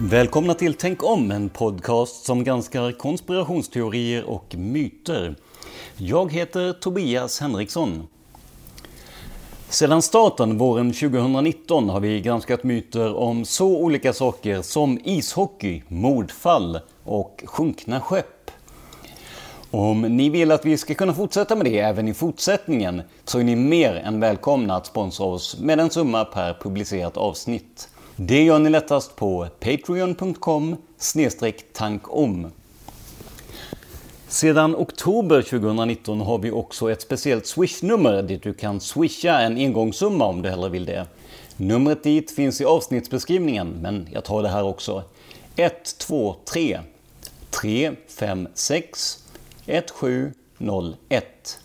Välkomna till Tänk om, en podcast som granskar konspirationsteorier och myter. Jag heter Tobias Henriksson. Sedan starten våren 2019 har vi granskat myter om så olika saker som ishockey, mordfall och sjunkna skepp. Om ni vill att vi ska kunna fortsätta med det även i fortsättningen så är ni mer än välkomna att sponsra oss med en summa per publicerat avsnitt. Det gör ni lättast på patreon.com tankom. Sedan oktober 2019 har vi också ett speciellt swishnummer dit du kan swisha en engångssumma om du hellre vill det. Numret dit finns i avsnittsbeskrivningen, men jag tar det här också. 123 356 1701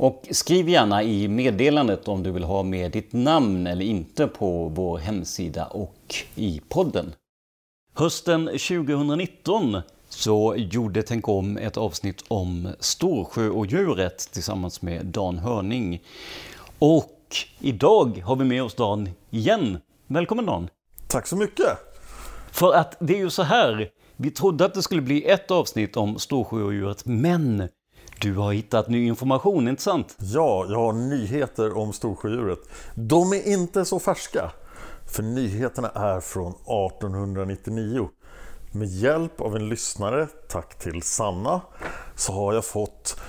och skriv gärna i meddelandet om du vill ha med ditt namn eller inte på vår hemsida och i podden. Hösten 2019 så gjorde Tänk om ett avsnitt om Storsjöodjuret tillsammans med Dan Hörning. Och idag har vi med oss Dan igen. Välkommen Dan! Tack så mycket! För att det är ju så här, vi trodde att det skulle bli ett avsnitt om Storsjöodjuret, men du har hittat ny information, inte sant? Ja, jag har nyheter om Storsjödjuret. De är inte så färska, för nyheterna är från 1899. Med hjälp av en lyssnare, tack till Sanna, så har jag fått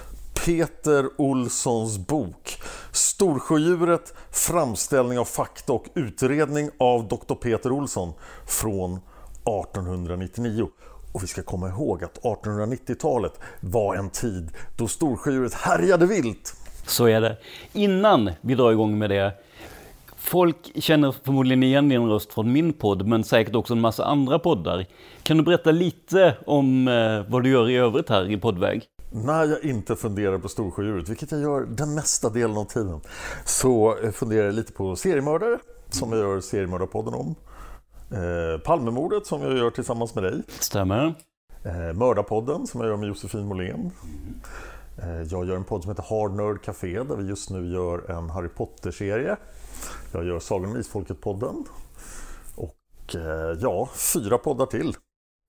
Peter Olssons bok Storsjödjuret, framställning av fakta och utredning av Dr. Peter Olsson från 1899. Och vi ska komma ihåg att 1890-talet var en tid då storsjödjuret härjade vilt. Så är det. Innan vi drar igång med det. Folk känner förmodligen igen din röst från min podd, men säkert också en massa andra poddar. Kan du berätta lite om eh, vad du gör i övrigt här i poddväg? När jag inte funderar på storsjödjuret, vilket jag gör den mesta delen av tiden, så funderar jag lite på seriemördare, som jag gör seriemördarpodden om. Eh, Palmemordet som jag gör tillsammans med dig. Stämmer. Eh, Mördarpodden som jag gör med Josefin Måhlén. Eh, jag gör en podd som heter Hard Nerd Café där vi just nu gör en Harry Potter-serie. Jag gör Sagan om Isfolket-podden. Och eh, ja, fyra poddar till.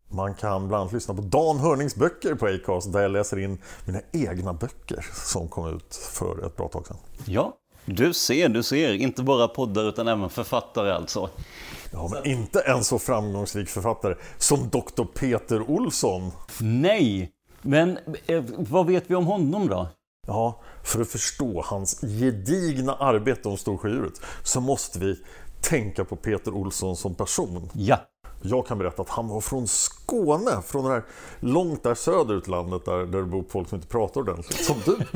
Man kan bland annat lyssna på Dan Hörnings böcker på Acast där jag läser in mina egna böcker som kom ut för ett bra tag sedan. Ja, du ser, du ser. Inte bara poddar utan även författare alltså. Ja, men inte en så framgångsrik författare som Dr. Peter Olsson. Nej, men eh, vad vet vi om honom då? Ja, för att förstå hans gedigna arbete om Storsjödjuret så måste vi tänka på Peter Olsson som person. Ja, Jag kan berätta att han var från Skåne, från det här långt där söderut landet där, där det bor folk som inte pratar ordentligt, som du.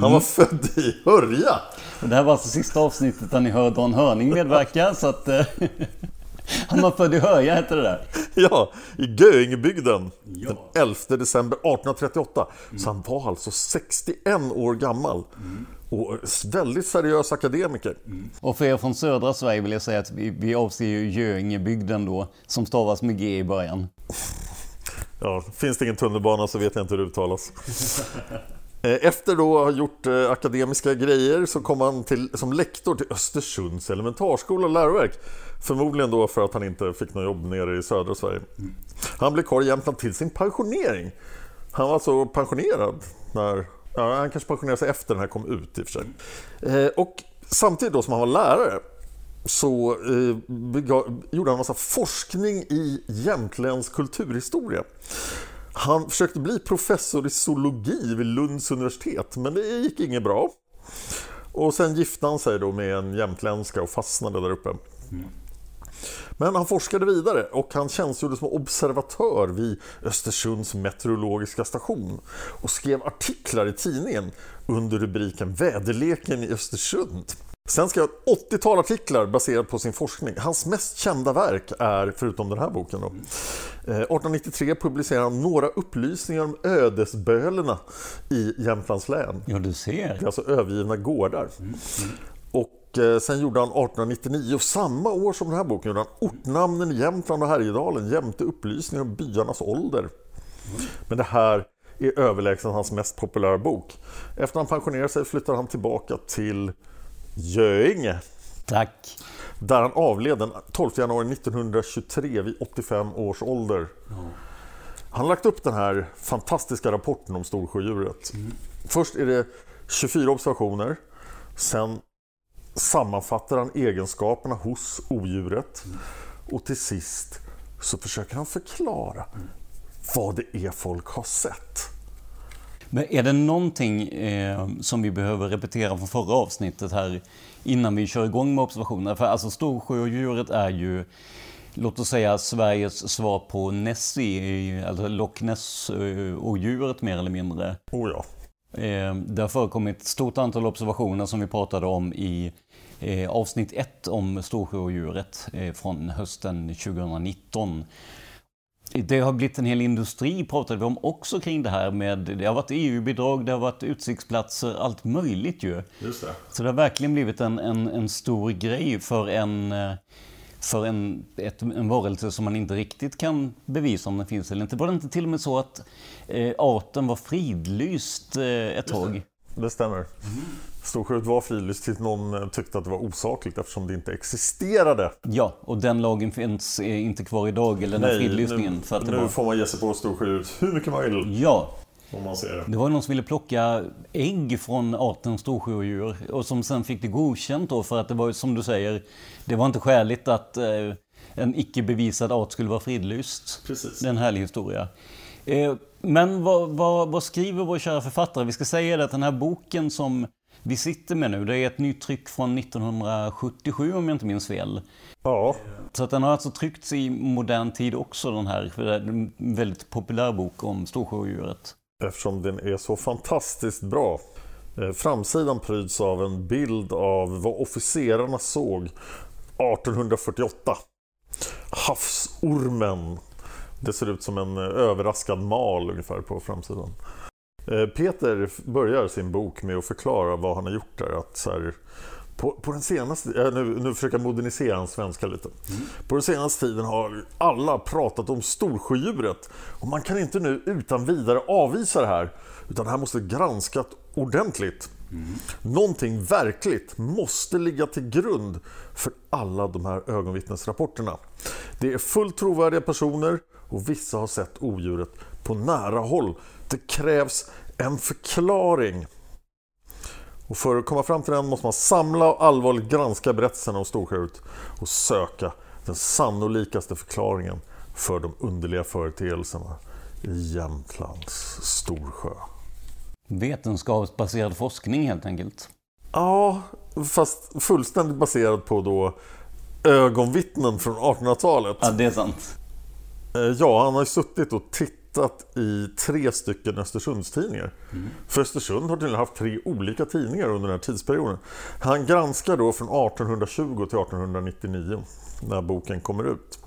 Han var född i Hörja. Det här var alltså sista avsnittet där ni hör Dan Hörning medverka. Så att, eh, han var född i Höja, heter det där. Ja, i Göingebygden den 11 december 1838. Så han var alltså 61 år gammal. Och väldigt seriös akademiker. Och för er från södra Sverige vill jag säga att vi, vi avser ju Göingebygden då, som stavas med G i början. Ja, finns det ingen tunnelbana så vet jag inte hur det uttalas. Eh, efter då att ha gjort eh, akademiska grejer så kom han till, som lektor till Östersunds elementarskola och läroverk. Förmodligen då för att han inte fick något jobb nere i södra Sverige. Han blev kvar i Jämtland till sin pensionering. Han var alltså pensionerad när... Ja, han kanske pensionerade sig efter den här kom ut i och för sig. Eh, och samtidigt då som han var lärare så eh, gjorde han en massa forskning i jämtländsk kulturhistoria. Han försökte bli professor i zoologi vid Lunds universitet, men det gick inget bra. Och sen gifte han sig då med en jämtländska och fastnade där uppe. Men han forskade vidare och han tjänstgjorde som observatör vid Östersunds meteorologiska station och skrev artiklar i tidningen under rubriken Väderleken i Östersund. Sen skrev han ett 80-tal artiklar baserat på sin forskning. Hans mest kända verk är, förutom den här boken, då, eh, 1893 publicerade han några upplysningar om ödesbölerna i Jämtlands län. Ja, du Det ser. är alltså övergivna gårdar. Och eh, sen gjorde han 1899, och samma år som den här boken, gjorde han ortnamnen i Jämtland och Härjedalen jämte upplysningar om byarnas ålder. Men det här är överlägset hans mest populära bok. Efter han pensionerade sig flyttade han tillbaka till Göinge Tack. där han avled den 12 januari 1923 vid 85 års ålder. Han har lagt upp den här fantastiska rapporten om Storsjödjuret. Först är det 24 observationer. Sen sammanfattar han egenskaperna hos odjuret. Och till sist så försöker han förklara vad det är folk har sett. Men är det någonting eh, som vi behöver repetera från förra avsnittet här innan vi kör igång med observationerna? För alltså Storsjöodjuret är ju, låt oss säga Sveriges svar på Nessie, alltså Loch Ness-odjuret mer eller mindre. Oh ja. Eh, det har förekommit ett stort antal observationer som vi pratade om i eh, avsnitt 1 om Storsjöodjuret eh, från hösten 2019. Det har blivit en hel industri pratade vi om också kring det här med, det har varit EU-bidrag, det har varit utsiktsplatser, allt möjligt ju. Just det. Så det har verkligen blivit en, en, en stor grej för en eh, för en, ett, en varelse som man inte riktigt kan bevisa om den finns eller inte. Var det inte till och med så att eh, arten var fridlyst eh, ett tag? Det stämmer. Storsjöut var fridlyst tills någon eh, tyckte att det var osakligt eftersom det inte existerade. Ja, och den lagen finns inte kvar idag, eller den fridlysningen. nu, För att det nu var... får man ge sig på Storsjöut hur mycket man vill Ja, det. det var någon som ville plocka ägg från arten storsjöodjur och som sen fick det godkänt då för att det var som du säger, det var inte skäligt att eh, en icke bevisad art skulle vara fridlyst. Precis. Det är en härlig historia. Eh, men vad, vad, vad skriver vår kära författare? Vi ska säga det att den här boken som vi sitter med nu, det är ett nytt tryck från 1977 om jag inte minns fel. Ja, Så att den har alltså tryckts i modern tid också den här, för det är en väldigt populär bok om storsjöodjuret. eftersom den är så fantastiskt bra. Eh, Framsidan pryds av en bild av vad officerarna såg 1848. Havsormen. Det ser ut som en eh, överraskad mal ungefär på framsidan. Eh, Peter börjar sin bok med att förklara vad han har gjort där. Att så här, På, på den senaste, nu, nu försöker jag modernisera en svenska lite. Mm. På den senaste tiden har alla pratat om storsjödjuret och man kan inte nu utan vidare avvisa det här utan det här måste granskas ordentligt. Mm. Någonting verkligt måste ligga till grund för alla de här ögonvittnesrapporterna. Det är fullt trovärdiga personer och vissa har sett odjuret på nära håll. Det krävs en förklaring. Och för att komma fram till den måste man samla och allvarligt granska berättelserna om Storsjöut och söka den sannolikaste förklaringen för de underliga företeelserna i Jämtlands Storsjö. Vetenskapsbaserad forskning helt enkelt? Ja, fast fullständigt baserad på då ögonvittnen från 1800-talet. Ja, det är sant. Eh, ja, han har ju suttit och tittat i tre stycken Östersundstidningar. Mm. För Östersund har tydligen haft tre olika tidningar under den här tidsperioden. Han granskar då från 1820 till 1899 när boken kommer ut.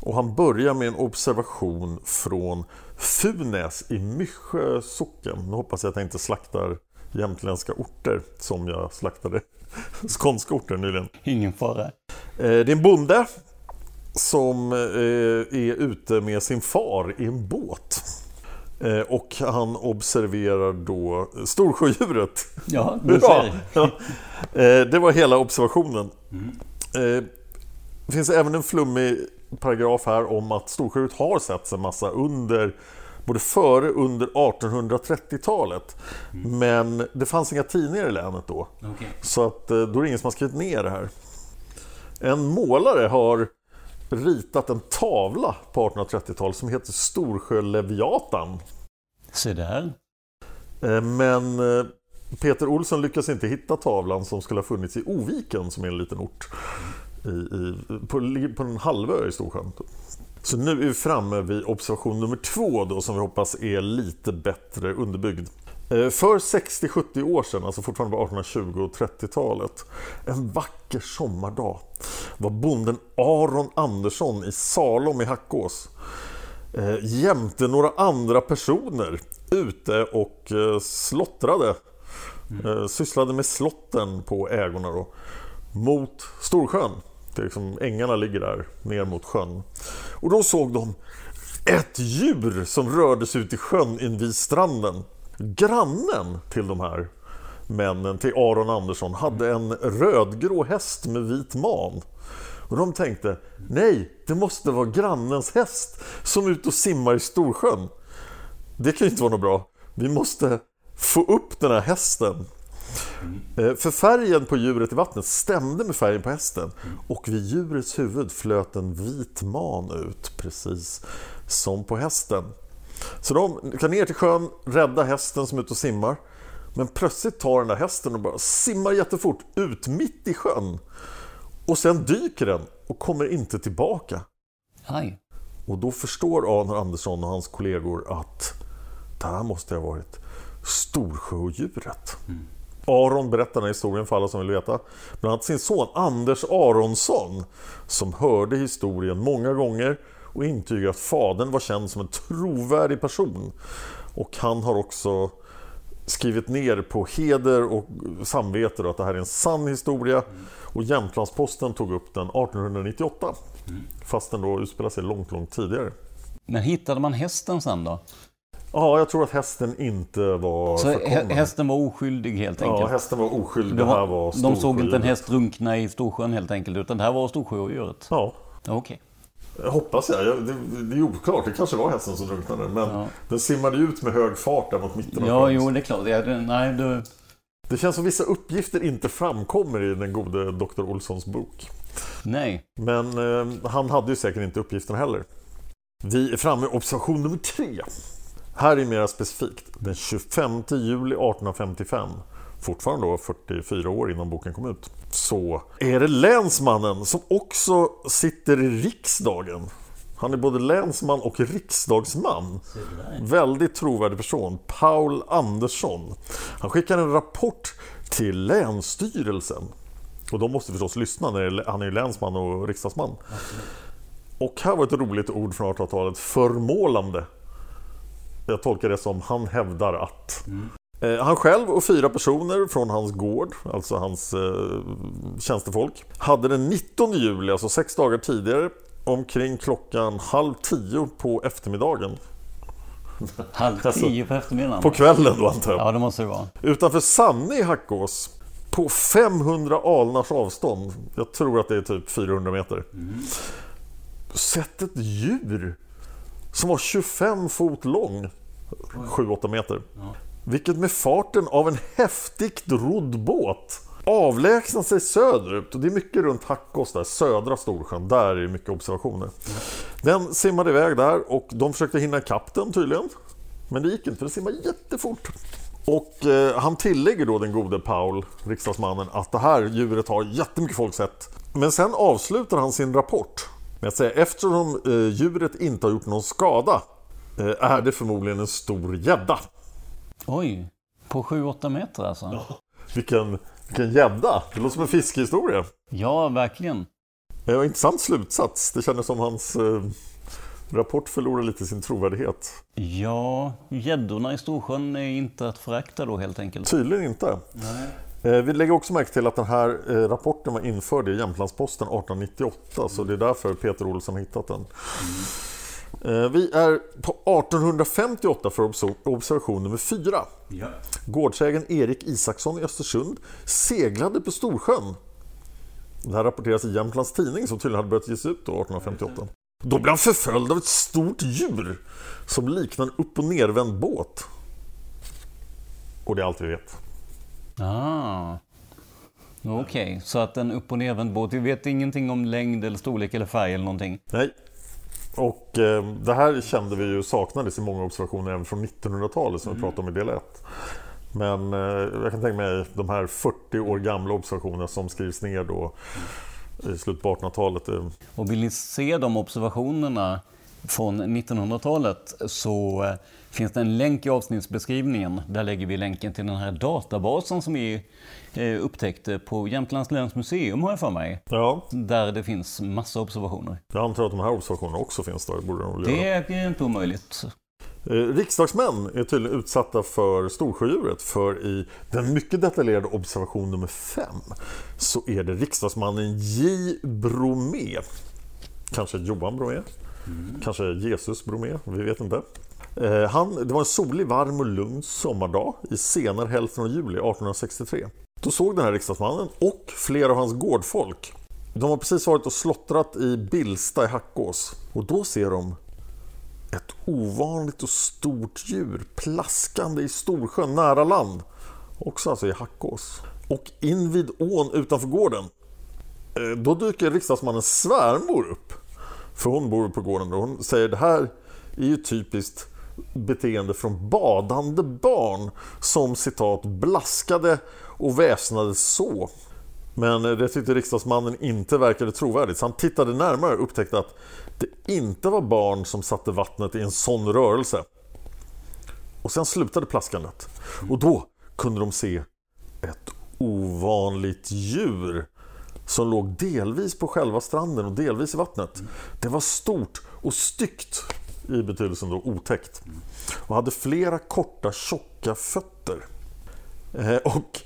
Och han börjar med en observation från Funäs i Myssjö socken. Nu hoppas jag att jag inte slaktar jämtländska orter som jag slaktade skånska orter nyligen. Ingen fara. Eh, det är en bonde som eh, är ute med sin far i en båt. Eh, och han observerar då storsjödjuret. Ja, du ser. Ja, det var hela observationen. Mm. Det finns även en flummig paragraf här om att storsjödjuret har setts en massa under både före och under 1830-talet. Mm. Men det fanns inga tidningar i länet då. Okay. Så att, då är det ingen som har skrivit ner det här. En målare har ritat en tavla på 1830-talet som heter Storsjöleviatan. Se där. Eh, men eh, Peter Olsson lyckas inte hitta tavlan som skulle ha funnits i Oviken som är en liten ort i, i, på, på en halvö i Storsjön. Så nu är vi framme vid observation nummer två då som vi hoppas är lite bättre underbyggd. Eh, för 60-70 år sedan, alltså fortfarande på 1820 och 30-talet, en vacker sommardag var bonden Aron Andersson i Salom i Hackås eh, jämte några andra personer ute och eh, slottrade, mm. sysslade med slotten på ägorna då, mot Storsjön. Det är liksom, ängarna ligger där ner mot sjön. Och då såg de ett djur som rörde sig ut i sjön invid stranden. Grannen till de här männen, till Aron Andersson, hade en rödgrå häst med vit man. Och de tänkte, nej, det måste vara grannens häst som är ute och simmar i Storsjön. Det kan ju inte vara något bra. Vi måste få upp den här hästen. Eh, för färgen på djuret i vattnet stämde med färgen på hästen och vid djurets huvud flöt en vit man ut, precis som på hästen. Så de kan ner till sjön, rädda hästen som är ute och simmar. Men plötsligt tar den där hästen och bara simmar jättefort ut mitt i sjön. Och sen dyker den och kommer inte tillbaka. Aj. Och då förstår Arne Andersson och hans kollegor att det här måste ha varit Storsjöodjuret. Mm. Aron berättar den här historien för alla som vill veta. Bland annat sin son Anders Aronsson som hörde historien många gånger och intygar att fadern var känd som en trovärdig person. Och han har också skrivit ner på heder och samvete att det här är en sann historia. Och Jämtlandsposten tog upp den 1898. Fast den då utspelar sig långt, långt tidigare. Men hittade man hästen sen då? Ja, jag tror att hästen inte var Så förkommen. hästen var oskyldig helt enkelt? Ja, hästen var oskyldig. Det här var de såg inte en häst drunkna i Storsjön helt enkelt, utan det här var Storsjöodjuret? Ja. Okej. Okay. Hoppas jag. Det, det är oklart. Det kanske var hästen som drunknade. Men ja. den simmade ut med hög fart där mot mitten Ja, jo, det är klart. Ja, det, nej, det... det känns som vissa uppgifter inte framkommer i den gode Dr. Olssons bok. Nej. Men eh, han hade ju säkert inte uppgifterna heller. Vi är framme vid observation nummer tre. Här är mer specifikt. Den 25 juli 1855 fortfarande då 44 år innan boken kom ut, så är det länsmannen som också sitter i riksdagen. Han är både länsman och riksdagsman. Väldigt trovärdig person. Paul Andersson. Han skickar en rapport till Länsstyrelsen. Och de måste förstås lyssna, när han är ju länsman och riksdagsman. Och här var ett roligt ord från 1800-talet. Förmålande. Jag tolkar det som han hävdar att. Mm. Eh, Han själv och fyra personer från hans gård, alltså hans eh, tjänstefolk, hade den 19 juli, alltså sex dagar tidigare, omkring klockan halv tio på eftermiddagen. Halv Alltså, tio på eftermiddagen? På kvällen då antar jag. Ja, det måste det vara. Utanför Sanne i Hackås, på 500 alnars avstånd, jag tror att det är typ 400 meter, sett ett djur som var 25 fot lång, 7-8 meter. Vilket med farten av en häftigt rodd båt avlägsnar sig söderut. Och det är mycket runt Hackås, där, södra Storsjön. Där är det mycket observationer. Den simmade iväg där och de försökte hinna ikapp den tydligen. Men det gick inte för den simmade jättefort. Och eh, han tillägger då den gode Paul, riksdagsmannen, att det här djuret har jättemycket folk sett. Men sen avslutar han sin rapport med att säga eftersom eh, djuret inte har gjort någon skada eh, är det förmodligen en stor gädda. Oj, på 7-8 meter alltså? Vilken, vilken gädda! Det låter som en fiskehistoria. Ja, verkligen. Det var en intressant slutsats. Det kändes som hans eh, rapport förlorade lite sin trovärdighet. Ja, gäddorna i Storsjön är inte att förakta då helt enkelt. Tydligen inte. Eh, vi lägger också märke till att den här eh, rapporten var införd i Jämtlandsposten 1898 så det är därför Peter Olsson har hittat den. Eh, vi är på 1858 för obs- observation nummer 4. Ja. Gårdsägaren Erik Isaksson i Östersund seglade på Storsjön. Det här rapporteras i Jämtlands Tidning som tydligen hade börjat ges ut då 1858. Då blev han förföljd av ett stort djur som liknar en upp och nervänd båt. Och det är allt vi vet. Ah. Okej, så att en upp och nervänd båt, vi vet ingenting om längd eller storlek eller färg eller någonting? Nej. Och eh, det här kände vi ju saknades i många observationer även från 1900-talet som vi pratade om i del 1. Men eh, jag kan tänka mig de här 40 år gamla observationerna som skrivs ner då i slutet på 1800-talet. eh, Och vill ni se de observationerna från 1900-talet så eh, finns det en länk i avsnittsbeskrivningen. Där lägger vi länken till den här databasen som vi upptäckte på Jämtlands läns museum har jag för mig. Ja, Där det finns massa observationer. jag antar att de här observationerna också finns där. Borde de göra. Det är inte omöjligt. Eh, Riksdagsmän är tydligen utsatta för storsjödjuret för i den mycket detaljerade observation nummer 5 så är det riksdagsmannen J. Bromé. Kanske Johan Bromé, kanske Jesus Bromé, vi vet inte. Eh, Han, det var en solig, varm och lugn sommardag i senare hälften av juli 1863. Då såg den här riksdagsmannen och flera av hans gårdfolk de har precis varit och slottrat i Bilsta i Hackås och då ser de ett ovanligt och stort djur plaskande i Storsjön nära land. Också alltså i Hackås. Och invid ån utanför gården. Eh, då dyker riksdagsmannens svärmor upp. För hon bor på gården och hon säger det här är ju typiskt beteende från badande barn som citat blaskade och väsnades så. Men eh, det tyckte riksdagsmannen inte verkade trovärdigt så han tittade närmare och upptäckte att det inte var barn som satte vattnet i en sån rörelse. Och sen slutade plaskandet. Och då kunde de se ett ovanligt djur som låg delvis på själva stranden och delvis i vattnet. Det var stort och styggt i betydelsen då otäckt. Och hade flera korta tjocka fötter. Eh, och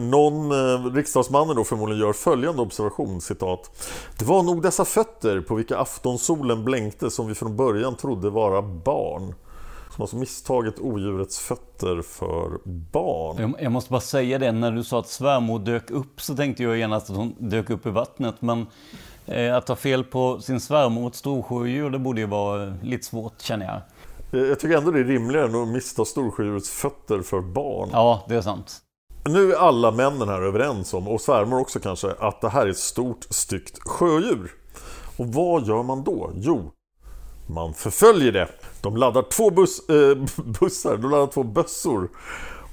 någon eh, riksdagsmannen då förmodligen gör följande observation, citat. Det var nog dessa fötter på vilka aftonsolen blänkte som vi från början trodde vara barn. Som alltså misstagit odjurets fötter för barn. Jag- Jag måste bara säga det, när du sa att svärmor dök upp så tänkte jag genast att hon dök upp i vattnet. Men eh, att ta fel på sin svärmor ett storsjödjur, det borde ju vara eh, lite svårt känner jag. Eh, Jag tycker ändå det är rimligare än att missta storsjödjurets fötter för barn. Ja, det är sant. Nu är alla männen här överens om, och svärmor också kanske, att det här är ett stort styggt sjödjur. Och vad gör man då? Jo, man förföljer det. De laddar två buss, eh, bussar, de laddar två bössor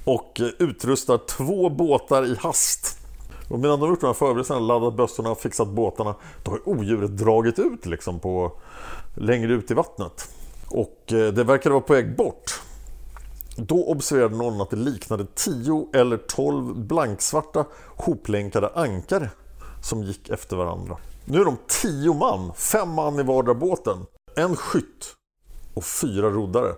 och eh, utrustar två båtar i hast. Och medan de har gjort de här förberedelserna, laddat bössorna och fixat båtarna, då har odjuret dragit ut liksom på, längre ut i vattnet. Och eh, det verkar vara på väg bort. Då observerade någon att det liknade 10 eller 12 blanksvarta hoplänkade ankare som gick efter varandra. Nu är de 10 man, fem man i vardera båten, en skytt och fyra roddare.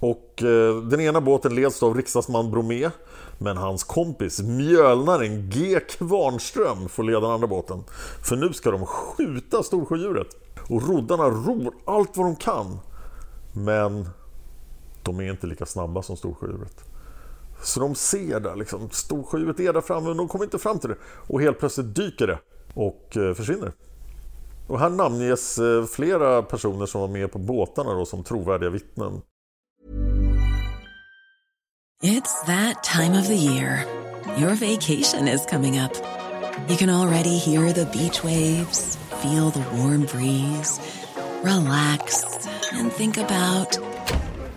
Och eh, den ena båten leds av riksdagsman Bromé men hans kompis mjölnaren G Kvarnström får leda den andra båten. För nu ska de skjuta storsjödjuret. Och roddarna ror allt vad de kan. Men de är inte lika snabba som storsjödjuret. Så de ser där liksom, storsjödjuret är där framme men de kommer inte fram till det. Och helt plötsligt dyker det och eh, försvinner. Och här namnges eh, flera personer som var med på båtarna då, som trovärdiga vittnen. It's that time of the year. Your vacation is coming up. You can already hear the beach waves, feel the warm breeze, relax and think about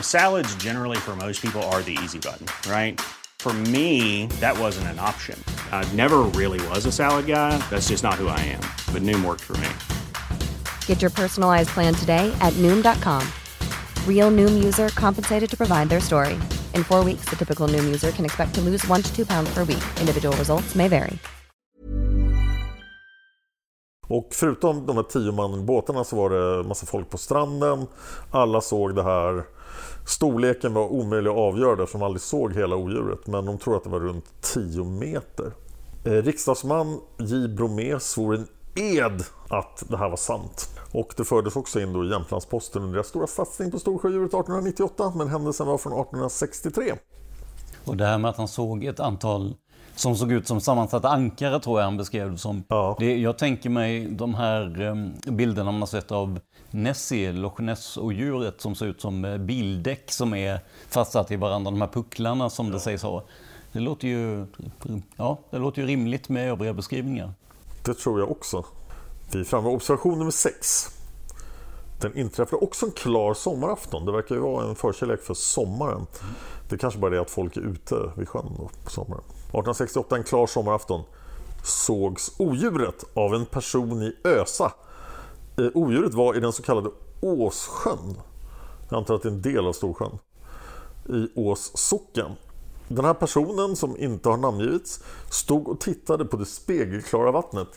Salads, generally, for most people, are the easy button, right? For me, that wasn't an option. I never really was a salad guy. That's just not who I am. But Noom worked for me. Get your personalized plan today at Noom.com. Real Noom user compensated to provide their story. In four weeks, the typical Noom user can expect to lose one to two pounds per week. Individual results may vary. Och förutom de här tio mannen båtarna så var det massa folk på stranden. Alla såg det här. Storleken var omöjlig att avgöra eftersom de aldrig såg hela odjuret. Men de tror att det var runt 10 meter. Eh, riksdagsman J. Bromé svor en ed att det här var sant. Och det fördes också in då i Jämtlandsposten under deras stora satsning på storsjödjuret 1898. Men händelsen var från 1863. Och det här med att han såg ett antal som såg ut som sammansatta ankare tror jag han beskrev det som. Ja. Det, jag tänker mig de här eh, bilderna man har sett av Nessie, Loch Ness och djuret som ser ut som eh, bildäck som är fastsatt i varandra, de här pucklarna som det sägs ha. Det låter ju, ja, det låter ju rimligt med övriga beskrivningar. Det tror jag också. Vi är framme observation nummer 6. Den inträffade också en klar sommarafton. Det verkar ju vara en förkärlek för sommaren. Det kanske bara är det att folk är ute vid sjön då på sommaren. 1868, en klar sommarafton, sågs odjuret av en person i Ösa. Eh, Odjuret var i den så kallade Åssjön. Jag antar att det är en del av Storsjön. I Ås socken. Den här personen, som inte har namngivits, stod och tittade på det spegelklara vattnet.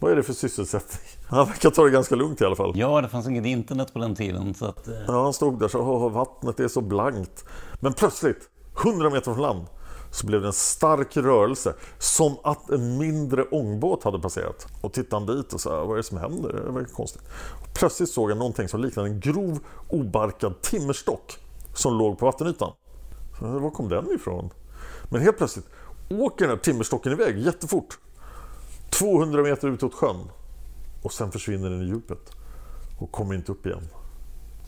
Vad är det för sysselsättning? Han verkar ta det ganska lugnt i alla fall. Ja, det fanns inget internet på den tiden. Så att, eh, Ja, han stod där så åh, vattnet är så blankt. Men plötsligt, 100 meter från land, så blev det en stark rörelse. Som att en mindre ångbåt hade passerat. Och tittade han dit och sa, vad är det som händer? Det verkar konstigt. Och plötsligt såg jag någonting som liknade en grov, obarkad timmerstock som låg på vattenytan. Så, var kom den ifrån? Men helt plötsligt åker den här timmerstocken iväg jättefort. 200 meter utåt sjön. Och sen försvinner den i djupet. Och kommer inte upp igen.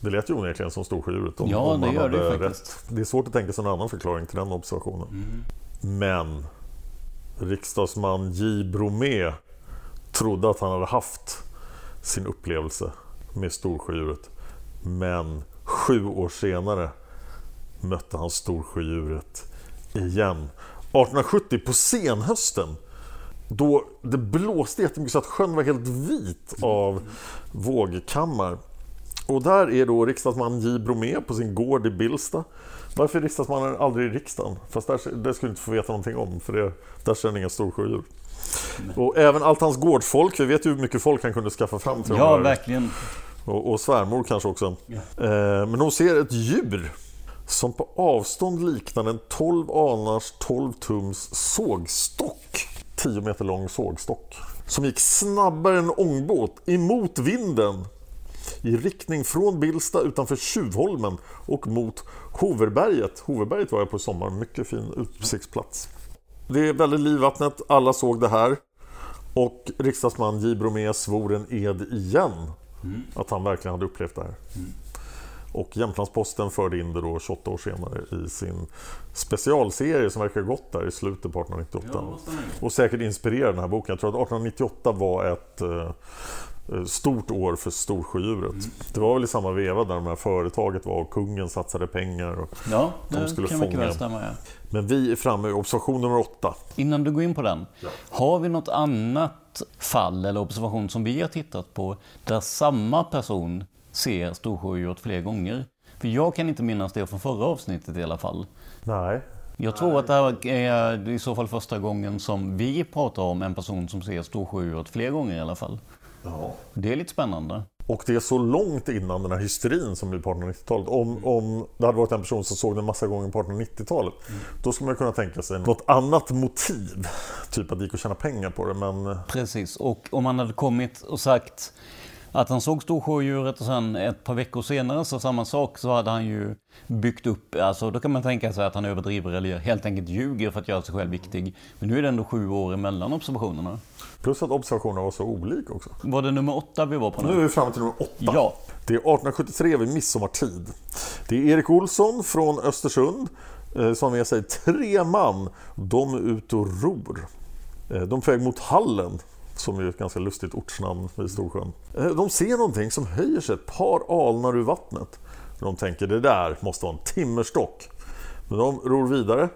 Det lät ju onekligen som storsjödjuret. Om, Ja, om det man gör det hade faktiskt. Det är svårt att tänka sig en annan förklaring till den observationen. Mm. Men riksdagsman J. Bromé trodde att han hade haft sin upplevelse med storsjödjuret. Men sju år senare mötte han storsjödjuret igen. 1870 på senhösten då det blåste jättemycket så att sjön var helt vit av vågkammar. Och där är då riksdagsman J. Bromé på sin gård i Billsta. Varför är riksdagsmannen aldrig i riksdagen? Fast där, det skulle du inte få veta någonting om för det, där känner inga storsjödjur. Och även allt hans gårdsfolk, vi vet ju hur mycket folk han kunde skaffa fram till ja, verkligen. och, och svärmor kanske också. Eh, men hon ser ett djur som på avstånd liknar en 12 anars 12 tums sågstock. 10 meter lång sågstock. Som gick snabbare än ångbåt emot vinden. I riktning från Billsta utanför Tjuvholmen och mot Hoverberget. Hoverberget var jag på i sommar, mycket fin utsiktsplats. det är väldigt liv vattnet. Alla såg det här. Och riksdagsman J. Bromé svor en ed igen att han verkligen hade upplevt det här. Och Jämtlandsposten förde in det då 28 år senare i sin specialserie som verkar gått där i slutet på 1898. och säkert inspirerade den här boken. Jag tror att 1898 var ett eh, stort år för storsjödjuret. Det var väl i samma veva där de här företaget var och kungen satsade pengar. Och Ja, de det skulle kan mycket fånga. väl stämma. Ja. Men vi är framme i observation nummer åtta. Innan du går in på den, har vi något annat fall eller observation som vi har tittat på där samma person ser storsjöodjuret fler gånger? För jag kan inte minnas det från förra avsnittet i alla fall. Nej, Jag tror att det här är i så fall första gången som vi pratar om en person som ser storsjöodjuret fler gånger i alla fall. Det är lite spännande. Och det är så långt innan den här hysterin som blir på 1890-talet. Om, om det hade varit en person som såg den massa gånger på 1890-talet. Då skulle man kunna tänka sig något annat motiv. Typ att det gick att tjäna pengar på det. Men Precis, och om han hade kommit och sagt att han såg storsjöodjuret och sen ett par veckor senare så samma sak så hade han ju byggt upp, alltså då kan man tänka sig att han överdriver eller helt enkelt ljuger för att göra sig själv viktig. Men nu är det ändå sju år emellan observationerna. Plus att observationerna var så olika också. Var det nummer åtta vi var på Nu är nu? vi framme till nummer åtta. Ja. Det är 1873 vid midsommartid. Det är Erik Olsson från Östersund eh, som har med sig tre man. De är ute och ror. Eh, De är på väg mot Hallen som är ett ganska lustigt ortsnamn vid Storsjön. Eh, De ser någonting som höjer sig ett par alnar ur vattnet. De tänker det där måste vara en timmerstock. Men de ror vidare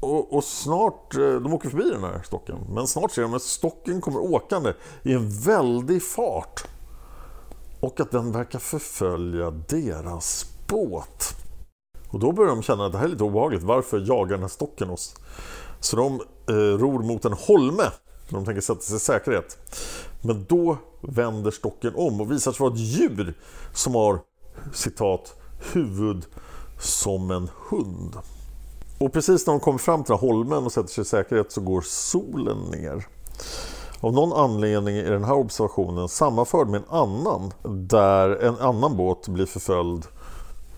och, och snart, eh, de åker förbi den här stocken, men snart ser de att stocken kommer åkande i en väldig fart. Och att den verkar förfölja deras båt. Och då börjar de känna att det här är lite obehagligt. Varför jagar den här stocken oss? Så de eh, ror mot en holme. när De tänker sätta sig i säkerhet. Men då vänder stocken om och visar sig vara ett djur som har citat huvud som en hund. Och precis när de kommer fram till holmen och sätter sig i säkerhet så går solen ner. Av någon anledning är den här observationen sammanförd med en annan där en annan båt blir förföljd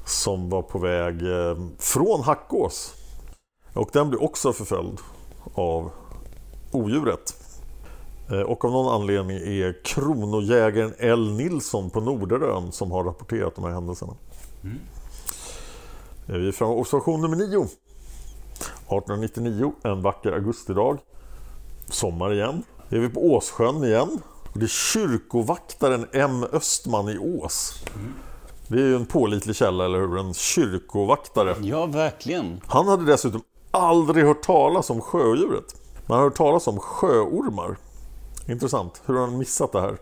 som var på väg eh, från Hackås. Och den blir också förföljd av odjuret. Eh, Och av någon anledning är kronojägaren L. Nilsson på Norderön som har rapporterat de här händelserna. Eh, Vi är framme observation nummer 9. 1899, en vacker augustidag. Sommar igen. Är vi på Åssjön igen. Och det är kyrkovaktaren M. Östman i Ås. Det är ju en pålitlig källa, eller hur? En kyrkovaktare. Ja, verkligen. Han hade dessutom aldrig hört talas om sjödjuret. Man har hört talas om sjöormar. Intressant. Hur har han missat det här?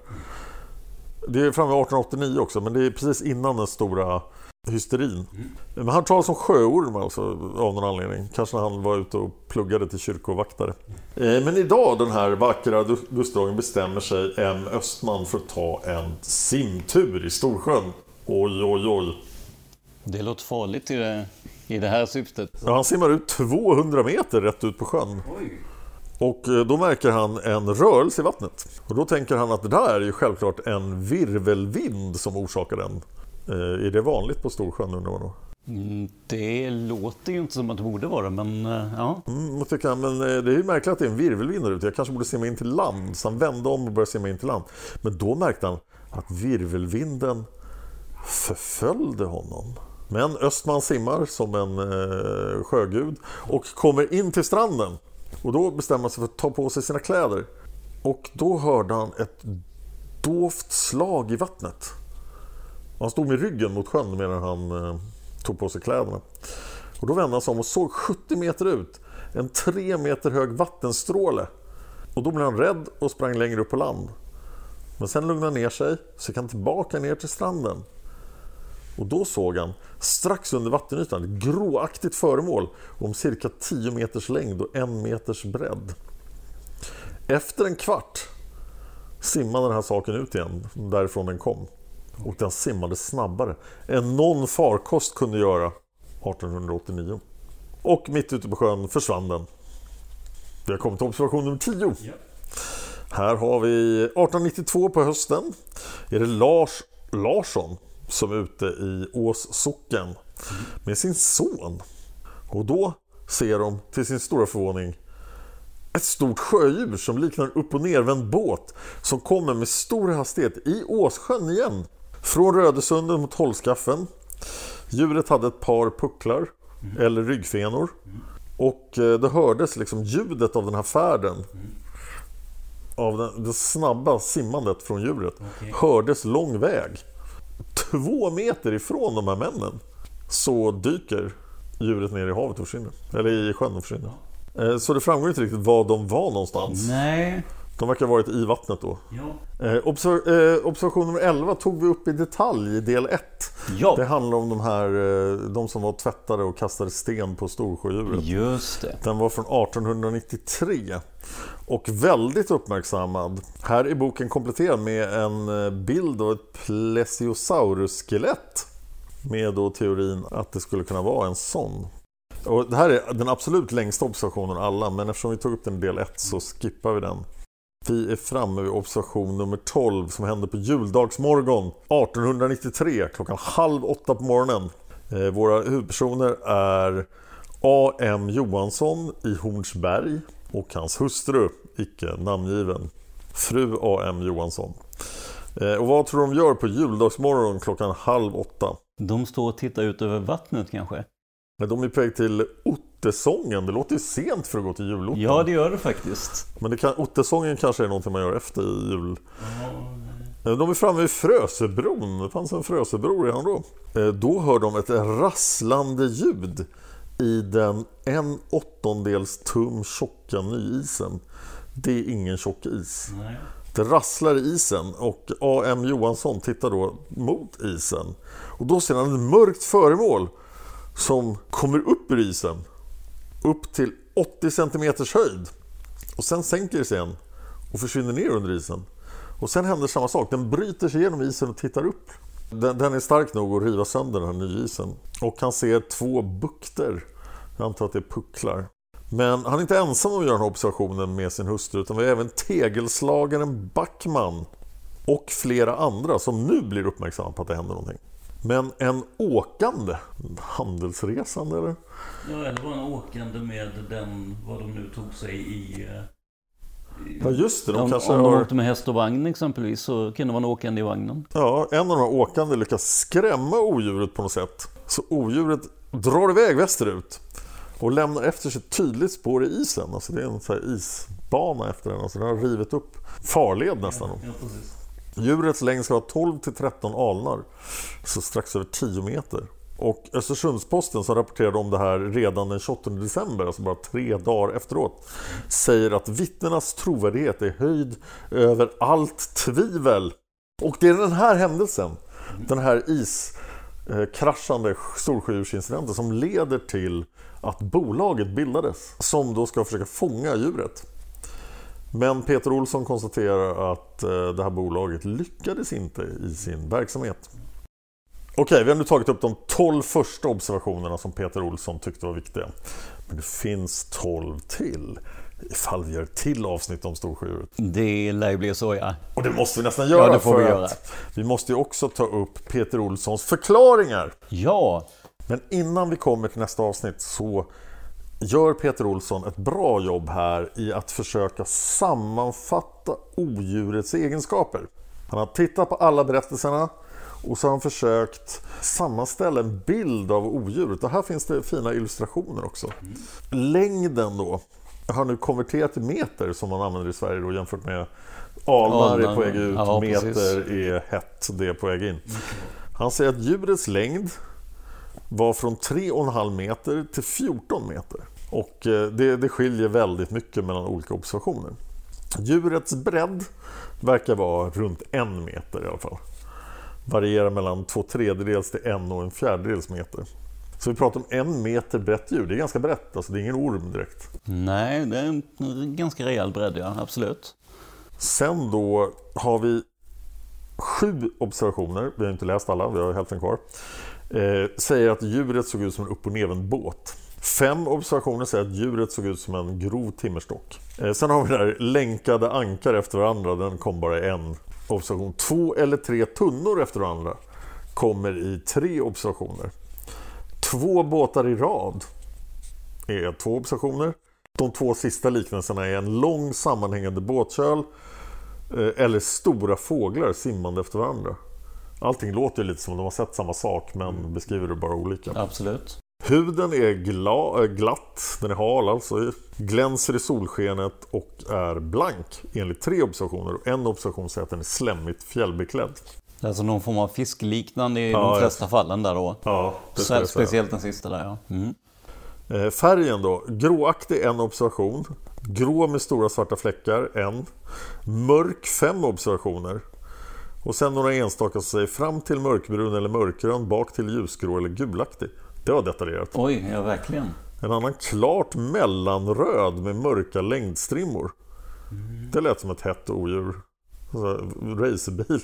Det är framme 1889 också, men det är precis innan den stora hysterin. Men han talas om sjöormar alltså, av någon anledning. Kanske när han var ute och pluggade till kyrkovaktare. Eh, Men idag, den här vackra augustidagen, bestämmer sig M. Östman för att ta en simtur i Storsjön. Oj, oj, oj. Det låter farligt i det, i det här syftet. Ja, han simmar ut 200 meter rätt ut på sjön. Och eh, då märker han en rörelse i vattnet. Och då tänker han att det där är ju självklart en virvelvind som orsakar den. Eh, Är det vanligt på Storsjön undrar man då? Mm, Det låter ju inte som att det borde vara, men eh, ja. Mm, tycker men det är ju märkligt att det är en virvelvind där ute. Jag kanske borde simma in till land. Så han vände om och började simma in till land. Men då märkte han att virvelvinden förföljde honom. Men Östman simmar som en eh, sjögud och kommer in till stranden. Och då bestämmer han sig för att ta på sig sina kläder. Och då hörde han ett dovt slag i vattnet. Han stod med ryggen mot sjön medan han eh, tog på sig kläderna. Och då vände han sig om och såg 70 meter ut en 3 meter hög vattenstråle. Och då blev han rädd och sprang längre upp på land. Men sen lugnade han ner sig, så gick han tillbaka ner till stranden. Och då såg han, strax under vattenytan, ett gråaktigt föremål om cirka 10 meters längd och 1 meters bredd. Efter en kvart simmade den här saken ut igen, därifrån den kom. Och den simmade snabbare än någon farkost kunde göra 1889. Och mitt ute på sjön försvann den. Vi har kommit till observation nummer 10. Här har vi 1892 på hösten. Är det Lars Larsson som är ute i Ås socken med sin son. Och då ser de till sin stora förvåning ett stort sjödjur som liknar upp och nervänd båt som kommer med stor hastighet i Åsjön igen. Från Rödesundet mot Hållskaffen. Djuret hade ett par pucklar, eller ryggfenor. Och eh, det hördes liksom ljudet av den här färden. Av den, det snabba simmandet från djuret. Hördes lång väg. Två meter ifrån de här männen så dyker djuret ner i havet och försvinner. Eller i sjön och försvinner. Eh, Så det framgår inte riktigt var de var någonstans. Nej. De verkar ha varit i vattnet då. Ja. Eh, obser- eh, observation nummer 11 tog vi upp i detalj i del 1. Ja. Det handlar om de här eh, de som var tvättade och kastade sten på storsjödjuret. Just det. Den var från 1893 och väldigt uppmärksammad. Här är boken kompletterad med en eh, bild av ett plesiosaurus-skelett med då teorin att det skulle kunna vara en sån. Och det här är den absolut längsta observationen av alla men eftersom vi tog upp den i del 1 så skippar vi den. Vi är framme vid observation nummer 12 som hände på juldagsmorgon 1893 klockan halv åtta på morgonen. Eh, våra huvudpersoner är A.M. Johansson i Hornsberg och hans hustru, icke namngiven, fru A.M. Johansson. Eh, och vad tror de gör på juldagsmorgon klockan halv åtta? De står och tittar ut över vattnet kanske? De är på väg till Ottesången. Det låter ju sent för att gå till julotten. Ja, det gör det faktiskt. Men det kan, Ottesången kanske är någonting man gör efter jul. Eh, De är framme vid Frösebron. Det fanns en Frösebro redan då. Eh, Då hör de ett rasslande ljud i den en åttondels tum tjocka nyisen. Det är ingen tjock is. Det rasslar i isen och A.M. Johansson tittar då mot isen. Och då ser han ett mörkt föremål som kommer upp ur isen. Upp till 80 cm höjd. Och sen sänker det sig igen och försvinner ner under isen. Och sen händer samma sak. Den bryter sig igenom isen och tittar upp. Den, den är stark nog att riva sönder den här nyisen. Och han ser två bukter. Jag antar att det är pucklar. Men han är inte ensam om att göra den här observationen med sin hustru utan vi har även tegelslagaren Backman och flera andra som nu blir uppmärksamma på att det händer någonting. Men en åkande, handelsresande eller? Ja, eller var en åkande med den, vad de nu tog sig i... eh, Ja just det, de om kanske om de har... åkte med häst och vagn exempelvis så kunde man åkande i vagnen. Ja, en av de här åkande lyckas skrämma odjuret på något sätt. Så odjuret drar iväg västerut och lämnar efter sig ett tydligt spår i isen. Alltså det är en så här isbana efter den. Alltså den har rivit upp farled nästan. Djurets längd ska vara 12 till 13 alnar, så strax över 10 meter. Och Östersundsposten som rapporterade om det här redan den 28 december, alltså bara tre dagar efteråt, säger att vittnenas trovärdighet är höjd över allt tvivel. Och det är den här händelsen, den här iskraschande eh, storsjödjursincidenten som leder till att bolaget bildades som då ska försöka fånga djuret. Men Peter Olsson konstaterar att eh, det här bolaget lyckades inte i sin verksamhet. Okej, vi har nu tagit upp de 12 första observationerna som Peter Olsson tyckte var viktiga. Men det finns 12 till ifall vi gör ett till avsnitt om storsjödjuret. Det lär ju bli så ja. Och det måste vi nästan göra Ja, det får vi göra. vi måste ju också ta upp Peter Olssons förklaringar. Ja, Men innan vi kommer till nästa avsnitt så gör Peter Olsson ett bra jobb här i att försöka sammanfatta odjurets egenskaper. Han har tittat på alla berättelserna och så har han försökt sammanställa en bild av odjuret. Och här finns det fina illustrationer också. Längden då har nu konverterat till meter som man använder i Sverige då jämfört med alnar är på väg ut, ja, meter är hett, det är på väg in. Han säger att djurets längd var från 3,5 meter till 14 meter. Och eh, det, det skiljer väldigt mycket mellan olika observationer. Djurets bredd verkar vara runt en meter i alla fall. Varierar mellan två tredjedels till en och en fjärdedels meter. Så vi pratar om en meter brett djur. Det är ganska brett, alltså det är ingen orm direkt. nej, det är en ganska rejäl bredd ja, absolut. Sen då har vi sju observationer, vi har inte läst alla, vi har hälften kvar. Eh, säger att djuret såg ut som en upp och nervänd båt. Fem observationer säger att djuret såg ut som en grov timmerstock. Eh, sen har vi där länkade ankar efter varandra, den kom bara i en observation. Två eller tre tunnor efter varandra kommer i tre observationer. Två båtar i rad är två observationer. De två sista liknelserna är en lång sammanhängande båtköl eh, eller stora fåglar simmande efter varandra. Allting låter lite som de har sett samma sak men beskriver det bara olika. Absolut. Huden är gla, äh, glatt, den är hal alltså, glänser i solskenet och är blank enligt tre observationer. En observation säger att den är slemmigt fjällbeklädd. Alltså någon form av fiskliknande i Ja, de flesta fallen där då. Ja, Så, jag speciellt den sista där ja. Mm. Eh, Färgen då, gråaktig en observation, grå med stora svarta fläckar en, mörk fem observationer och sen några enstaka som säger fram till mörkbrun eller mörkgrön, bak till ljusgrå eller gulaktig. Det var detaljerat. Oj, ja verkligen. En annan klart mellanröd med mörka längdstrimmor. Det lät som ett hett odjur. Alltså, racerbil.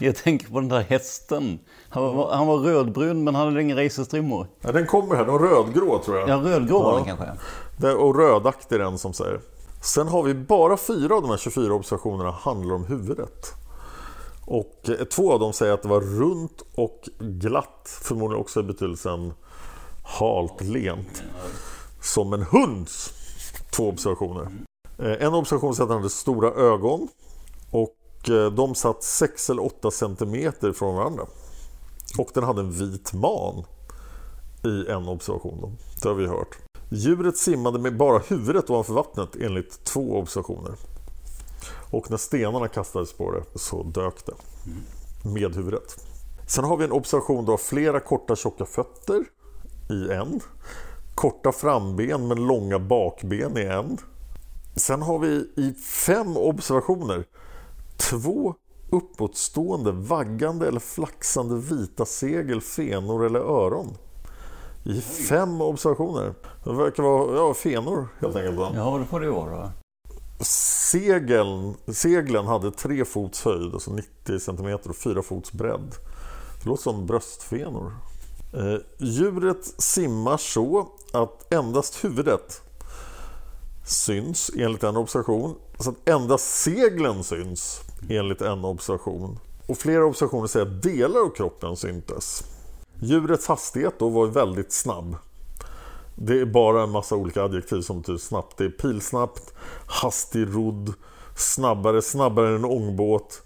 Jag tänker på den där hästen. Han var, han var rödbrun men han hade inga racerstrimmor. Ja, den kommer här, de rödgrå tror jag. Ja, rödgrå var Ja. den kanske. Det, och rödaktig den som säger. Sen har vi bara fyra av de här 24 observationerna handlar om huvudet. Och två av dem säger att det var runt och glatt, förmodligen också i betydelsen halt, lent. Som en hunds. Två observationer. Eh, en observation säger att han hade stora ögon. Och eh, de satt 6 eller 8 centimeter från varandra. Och den hade en vit man i en observation. Då. Det har vi hört. Djuret simmade med bara huvudet ovanför vattnet enligt två observationer. Och när stenarna kastades på det så dök det med huvudet. Sen har vi en observation då av flera korta tjocka fötter i en. Korta framben men långa bakben i en. Sen har vi i fem observationer två uppåtstående, vaggande eller flaxande vita segel, fenor eller öron. I fem observationer. Det verkar vara ja, fenor helt enkelt. Ja, det får det vara. Segeln, seglen hade tre fots höjd, alltså 90 cm och fyra fots bredd. Det låter som bröstfenor. Eh, djuret simmar så att endast huvudet syns enligt en observation. Så att endast seglen syns enligt en observation. Och flera observationer säger att delar av kroppen syntes. Djurets hastighet då var väldigt snabb. Det är bara en massa olika adjektiv som betyder snabbt. Det är pilsnabbt, hastig rodd, snabbare, snabbare än en ångbåt.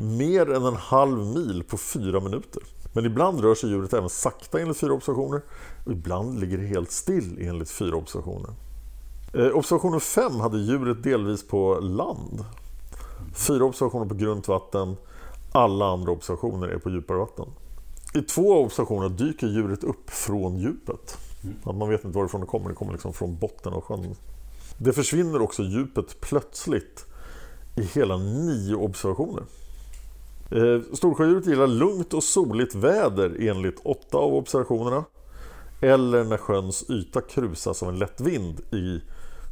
Mer än en halv mil på fyra minuter. Men ibland rör sig djuret även sakta enligt fyra observationer. Och ibland ligger det helt still enligt fyra observationer. Eh, observation 5 hade djuret delvis på land. Fyra observationer på grunt vatten. Alla andra observationer är på djupare vatten. I två av observationerna dyker djuret upp från djupet. Att man vet inte varifrån det kommer, det kommer liksom från botten av sjön. Det försvinner också djupet plötsligt i hela nio observationer. Eh, Storsjödjuret gillar lugnt och soligt väder enligt åtta av observationerna. Eller när sjöns yta krusas av en lätt vind i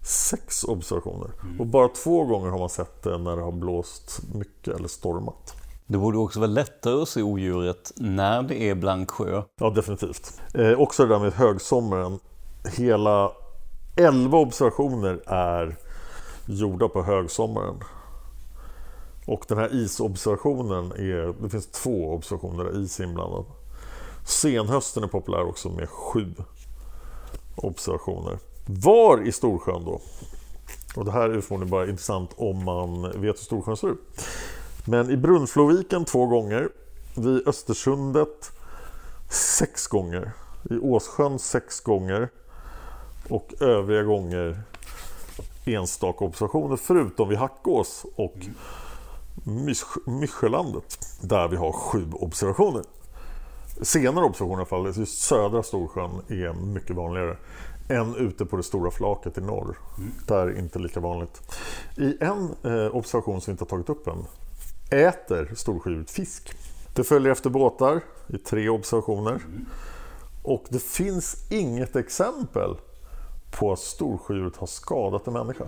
sex observationer. Och bara två gånger har man sett det när det har blåst mycket eller stormat. Det borde också vara lättare att se odjuret när det är blank sjö. Ja, definitivt. Eh, också det där med högsommaren. Hela 11 observationer är gjorda på högsommaren. Och den här isobservationen är, det finns två observationer där is är inblandad. Senhösten är populär också med sju observationer. Var i Storsjön då? Och det här är förmodligen bara intressant om man vet hur Storsjön ser ut. Men i Brunfloviken två gånger. Vid Östersundet sex gånger. I Åssjön sex gånger. Och övriga gånger enstaka observationer förutom vid Hackås och Mysch- Myschelandet där vi har sju observationer. Senare observationer i alla fall, just södra Storsjön är mycket vanligare än ute på det stora flaket i norr. Där är inte lika vanligt. I en eh, observation som vi inte har tagit upp än äter storsjödjuret fisk. Det följer efter båtar i tre observationer. Och det finns inget exempel på att storsjödjuret har skadat en människa.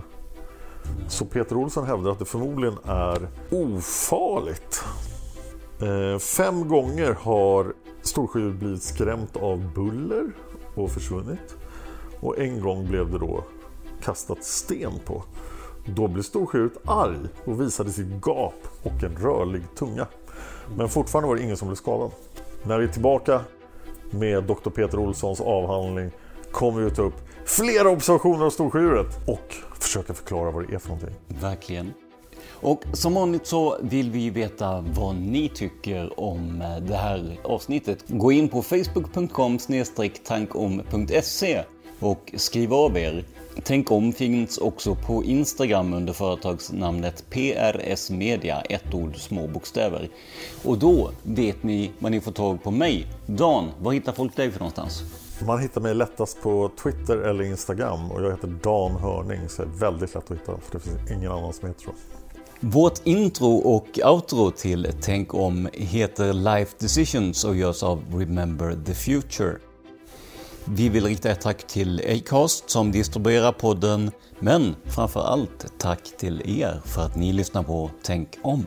Så Peter Olsson hävdar att det förmodligen är ofarligt. Eh, fem gånger har storsjödjuret blivit skrämt av buller och försvunnit. Och en gång blev det då kastat sten på. Då blev storsjödjuret arg och visade sitt gap och en rörlig tunga. Men fortfarande var det ingen som blev skadad. När vi är tillbaka med Dr. Peter Olssons avhandling kommer vi ta upp flera observationer av Storsjöodjuret och försöka förklara vad det är för någonting. Verkligen. Och som vanligt så vill vi veta vad ni tycker om eh, det här avsnittet. Gå in på facebook.com tankom.se och skriv av er. Tänk om finns också på Instagram under företagsnamnet PRS Media, ett ord små bokstäver. Och då vet ni vad ni får tag på mig. Dan, var hittar folk dig för någonstans? Man hittar mig lättast på Twitter eller Instagram och jag heter Dan Hörning så det är väldigt lätt att hitta för det finns ingen annan som heter så. Vårt intro och outro till Tänk om heter Life Decisions och görs av Remember the Future. Vi vill rikta ett tack till Acast som distribuerar podden, men framför allt tack till er för att ni lyssnar på Tänk om.